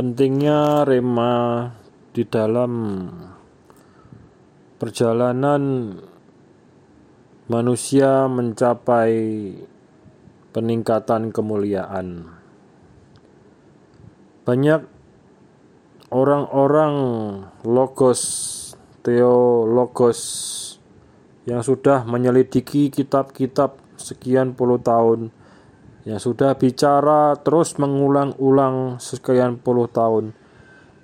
pentingnya rema di dalam perjalanan manusia mencapai peningkatan kemuliaan. Banyak orang-orang logos, teologos yang sudah menyelidiki kitab-kitab sekian puluh tahun, yang sudah bicara terus mengulang-ulang sekian puluh tahun,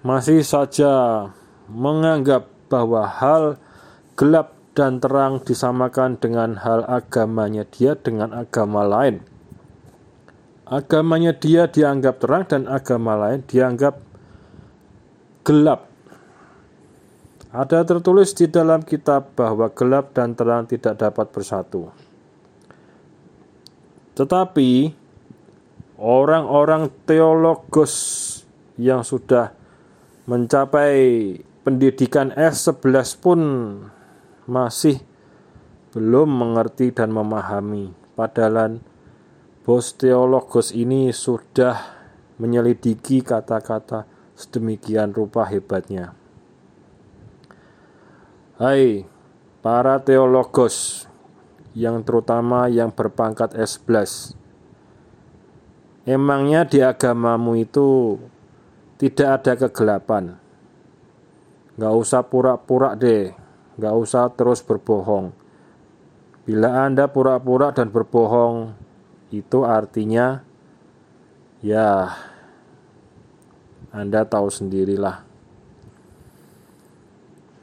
masih saja menganggap bahwa hal gelap dan terang disamakan dengan hal agamanya dia dengan agama lain. Agamanya dia dianggap terang dan agama lain dianggap gelap. Ada tertulis di dalam kitab bahwa gelap dan terang tidak dapat bersatu. Tetapi orang-orang teologos yang sudah mencapai pendidikan S11 pun masih belum mengerti dan memahami. Padahal bos teologos ini sudah menyelidiki kata-kata sedemikian rupa hebatnya. Hai para teologos yang terutama yang berpangkat S11. Emangnya di agamamu itu tidak ada kegelapan. Gak usah pura-pura deh, gak usah terus berbohong. Bila Anda pura-pura dan berbohong, itu artinya ya anda tahu sendirilah.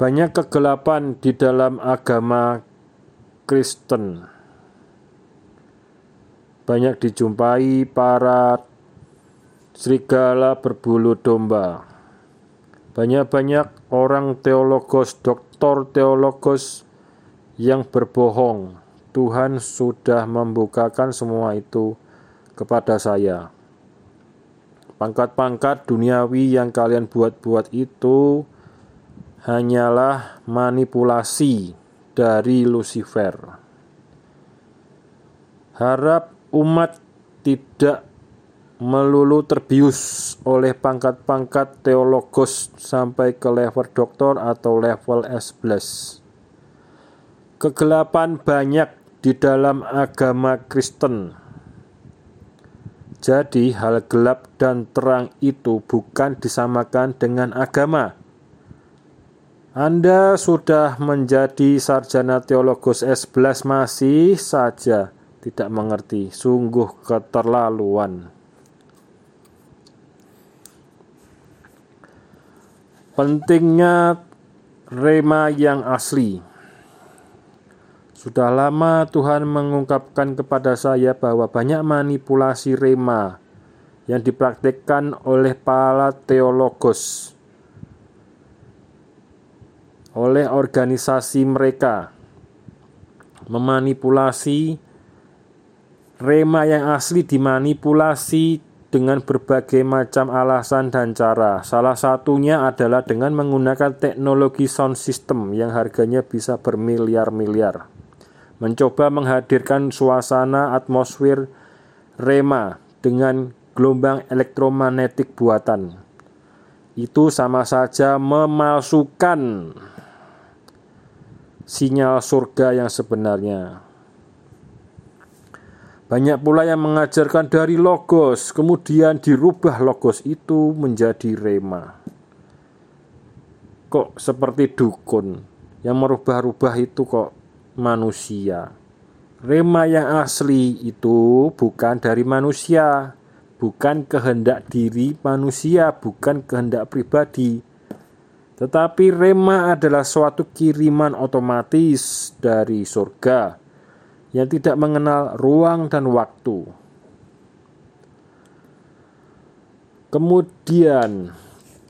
Banyak kegelapan di dalam agama Kristen. Banyak dijumpai para serigala berbulu domba. Banyak-banyak orang teologos, doktor teologos yang berbohong. Tuhan sudah membukakan semua itu kepada saya. Pangkat-pangkat duniawi yang kalian buat-buat itu hanyalah manipulasi dari Lucifer. Harap umat tidak melulu terbius oleh pangkat-pangkat teologos sampai ke level doktor atau level S11. Kegelapan banyak di dalam agama Kristen jadi, hal gelap dan terang itu bukan disamakan dengan agama. Anda sudah menjadi sarjana teologus S11 masih saja tidak mengerti, sungguh keterlaluan. Pentingnya rema yang asli. Sudah lama Tuhan mengungkapkan kepada saya bahwa banyak manipulasi rema yang dipraktikkan oleh para teologos, oleh organisasi mereka, memanipulasi rema yang asli dimanipulasi dengan berbagai macam alasan dan cara. Salah satunya adalah dengan menggunakan teknologi sound system yang harganya bisa bermiliar-miliar mencoba menghadirkan suasana atmosfer rema dengan gelombang elektromagnetik buatan. Itu sama saja memalsukan sinyal surga yang sebenarnya. Banyak pula yang mengajarkan dari logos, kemudian dirubah logos itu menjadi rema. Kok seperti dukun yang merubah-rubah itu kok manusia. Rema yang asli itu bukan dari manusia, bukan kehendak diri manusia, bukan kehendak pribadi. Tetapi rema adalah suatu kiriman otomatis dari surga yang tidak mengenal ruang dan waktu. Kemudian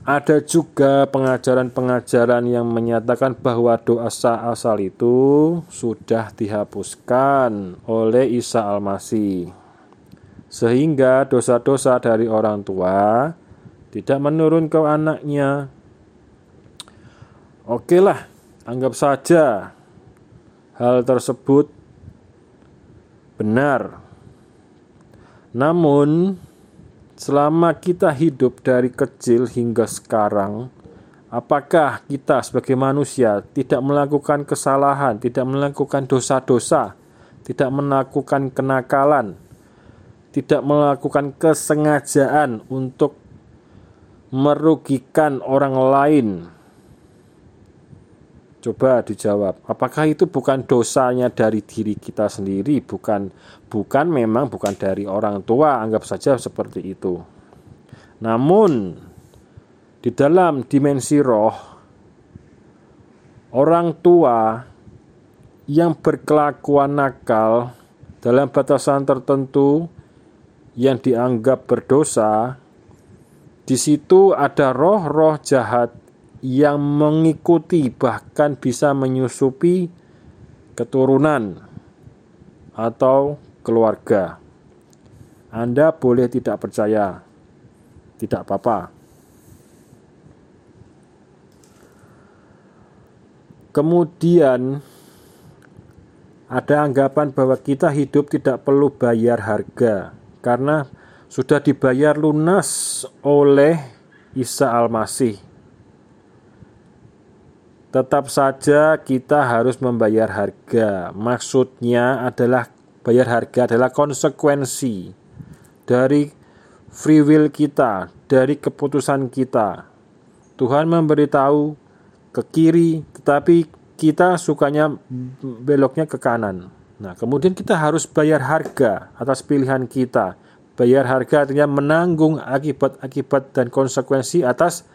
ada juga pengajaran-pengajaran yang menyatakan bahwa doa asal itu sudah dihapuskan oleh Isa Al-Masih. Sehingga dosa-dosa dari orang tua tidak menurun ke anaknya. Oke lah, anggap saja hal tersebut benar. Namun selama kita hidup dari kecil hingga sekarang, apakah kita sebagai manusia tidak melakukan kesalahan, tidak melakukan dosa-dosa, tidak melakukan kenakalan, tidak melakukan kesengajaan untuk merugikan orang lain Coba dijawab, apakah itu bukan dosanya dari diri kita sendiri, bukan bukan memang bukan dari orang tua, anggap saja seperti itu. Namun di dalam dimensi roh orang tua yang berkelakuan nakal dalam batasan tertentu yang dianggap berdosa, di situ ada roh-roh jahat yang mengikuti bahkan bisa menyusupi keturunan atau keluarga. Anda boleh tidak percaya, tidak apa-apa. Kemudian ada anggapan bahwa kita hidup tidak perlu bayar harga karena sudah dibayar lunas oleh Isa Al-Masih tetap saja kita harus membayar harga. Maksudnya adalah bayar harga adalah konsekuensi dari free will kita, dari keputusan kita. Tuhan memberitahu ke kiri, tetapi kita sukanya beloknya ke kanan. Nah, kemudian kita harus bayar harga atas pilihan kita. Bayar harga artinya menanggung akibat-akibat dan konsekuensi atas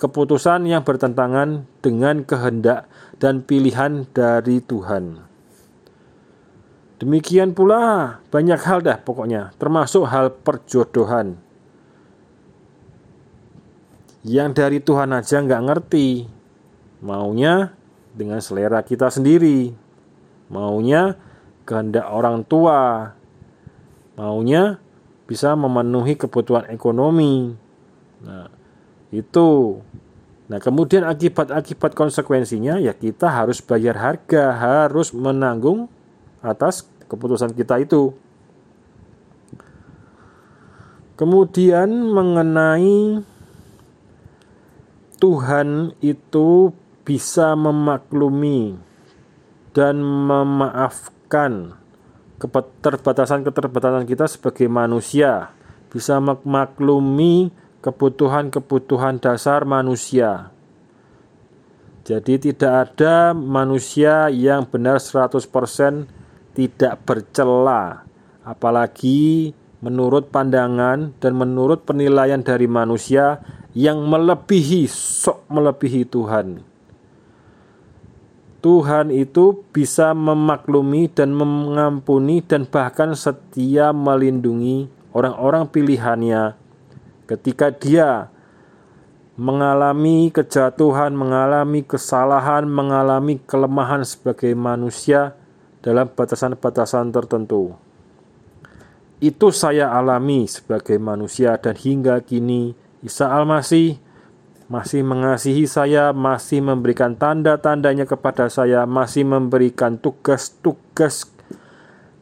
keputusan yang bertentangan dengan kehendak dan pilihan dari Tuhan. Demikian pula banyak hal dah pokoknya, termasuk hal perjodohan. Yang dari Tuhan aja nggak ngerti, maunya dengan selera kita sendiri, maunya kehendak orang tua, maunya bisa memenuhi kebutuhan ekonomi. Nah, itu. Nah, kemudian akibat-akibat konsekuensinya ya kita harus bayar harga, harus menanggung atas keputusan kita itu. Kemudian mengenai Tuhan itu bisa memaklumi dan memaafkan keterbatasan-keterbatasan kita sebagai manusia, bisa memaklumi kebutuhan-kebutuhan dasar manusia. Jadi tidak ada manusia yang benar 100% tidak bercela, apalagi menurut pandangan dan menurut penilaian dari manusia yang melebihi sok melebihi Tuhan. Tuhan itu bisa memaklumi dan mengampuni dan bahkan setia melindungi orang-orang pilihannya ketika dia mengalami kejatuhan, mengalami kesalahan, mengalami kelemahan sebagai manusia dalam batasan-batasan tertentu. Itu saya alami sebagai manusia dan hingga kini Isa Al-Masih masih mengasihi saya, masih memberikan tanda-tandanya kepada saya, masih memberikan tugas-tugas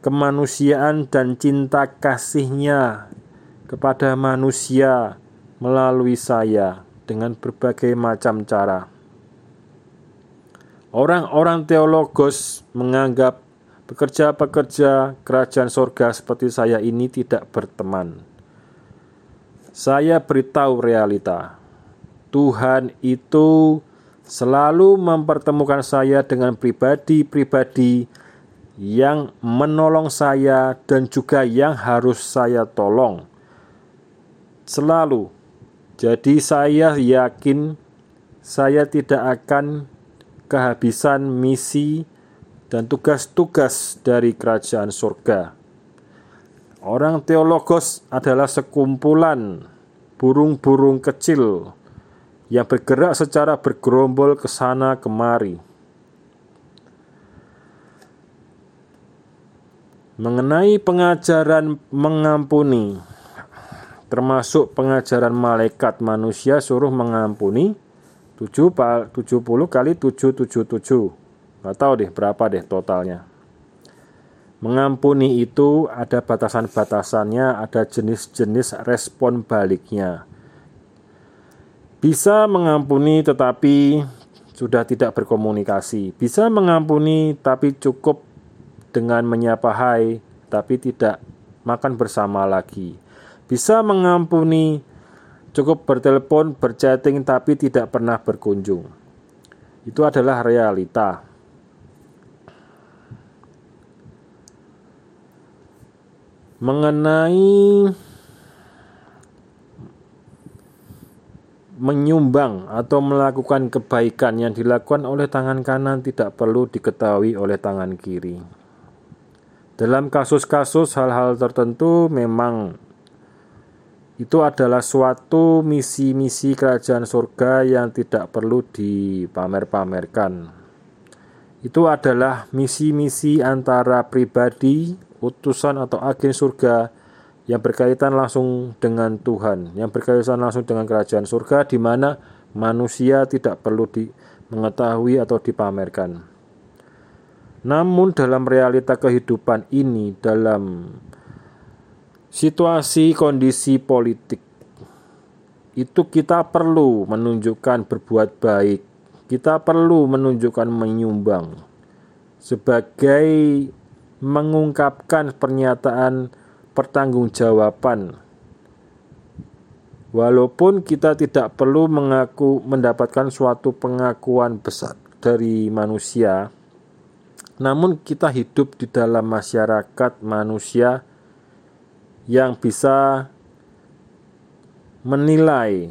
kemanusiaan dan cinta kasihnya kepada manusia melalui saya dengan berbagai macam cara. Orang-orang teologos menganggap pekerja-pekerja kerajaan sorga seperti saya ini tidak berteman. Saya beritahu realita. Tuhan itu selalu mempertemukan saya dengan pribadi-pribadi yang menolong saya dan juga yang harus saya tolong selalu. Jadi saya yakin saya tidak akan kehabisan misi dan tugas-tugas dari kerajaan surga. Orang teologos adalah sekumpulan burung-burung kecil yang bergerak secara bergerombol ke sana kemari. Mengenai pengajaran mengampuni, termasuk pengajaran malaikat manusia suruh mengampuni 70 kali 777 nggak tahu deh berapa deh totalnya Mengampuni itu ada batasan-batasannya, ada jenis-jenis respon baliknya. Bisa mengampuni tetapi sudah tidak berkomunikasi. Bisa mengampuni tapi cukup dengan menyapa hai tapi tidak makan bersama lagi. Bisa mengampuni cukup bertelepon, berchatting tapi tidak pernah berkunjung. Itu adalah realita. mengenai menyumbang atau melakukan kebaikan yang dilakukan oleh tangan kanan tidak perlu diketahui oleh tangan kiri. Dalam kasus-kasus hal-hal tertentu memang itu adalah suatu misi-misi kerajaan surga yang tidak perlu dipamer-pamerkan. Itu adalah misi-misi antara pribadi utusan atau agen surga yang berkaitan langsung dengan Tuhan, yang berkaitan langsung dengan kerajaan surga di mana manusia tidak perlu mengetahui atau dipamerkan. Namun dalam realita kehidupan ini dalam situasi kondisi politik itu kita perlu menunjukkan berbuat baik. Kita perlu menunjukkan menyumbang sebagai mengungkapkan pernyataan pertanggungjawaban. Walaupun kita tidak perlu mengaku mendapatkan suatu pengakuan besar dari manusia, namun kita hidup di dalam masyarakat manusia yang bisa menilai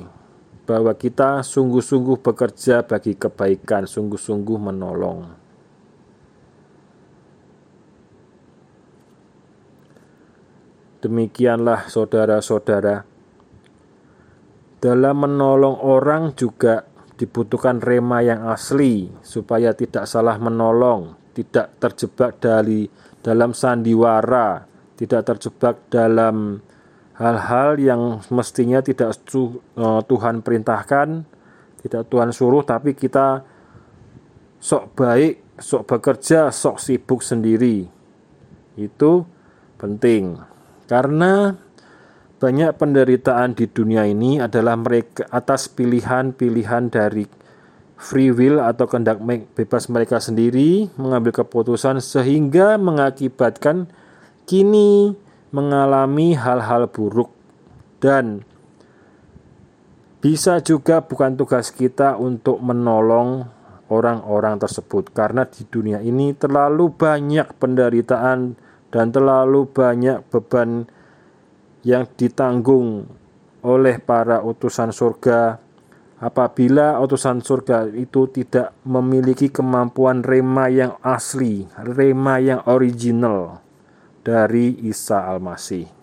bahwa kita sungguh-sungguh bekerja bagi kebaikan, sungguh-sungguh menolong. Demikianlah saudara-saudara, dalam menolong orang juga dibutuhkan rema yang asli supaya tidak salah menolong, tidak terjebak dari dalam sandiwara, tidak terjebak dalam hal-hal yang mestinya tidak eh, Tuhan perintahkan, tidak Tuhan suruh, tapi kita sok baik, sok bekerja, sok sibuk sendiri. Itu penting. Karena banyak penderitaan di dunia ini adalah mereka atas pilihan-pilihan dari free will atau kehendak bebas mereka sendiri mengambil keputusan sehingga mengakibatkan kini mengalami hal-hal buruk dan bisa juga bukan tugas kita untuk menolong orang-orang tersebut karena di dunia ini terlalu banyak penderitaan dan terlalu banyak beban yang ditanggung oleh para utusan surga. Apabila utusan surga itu tidak memiliki kemampuan rema yang asli, rema yang original dari Isa Al-Masih.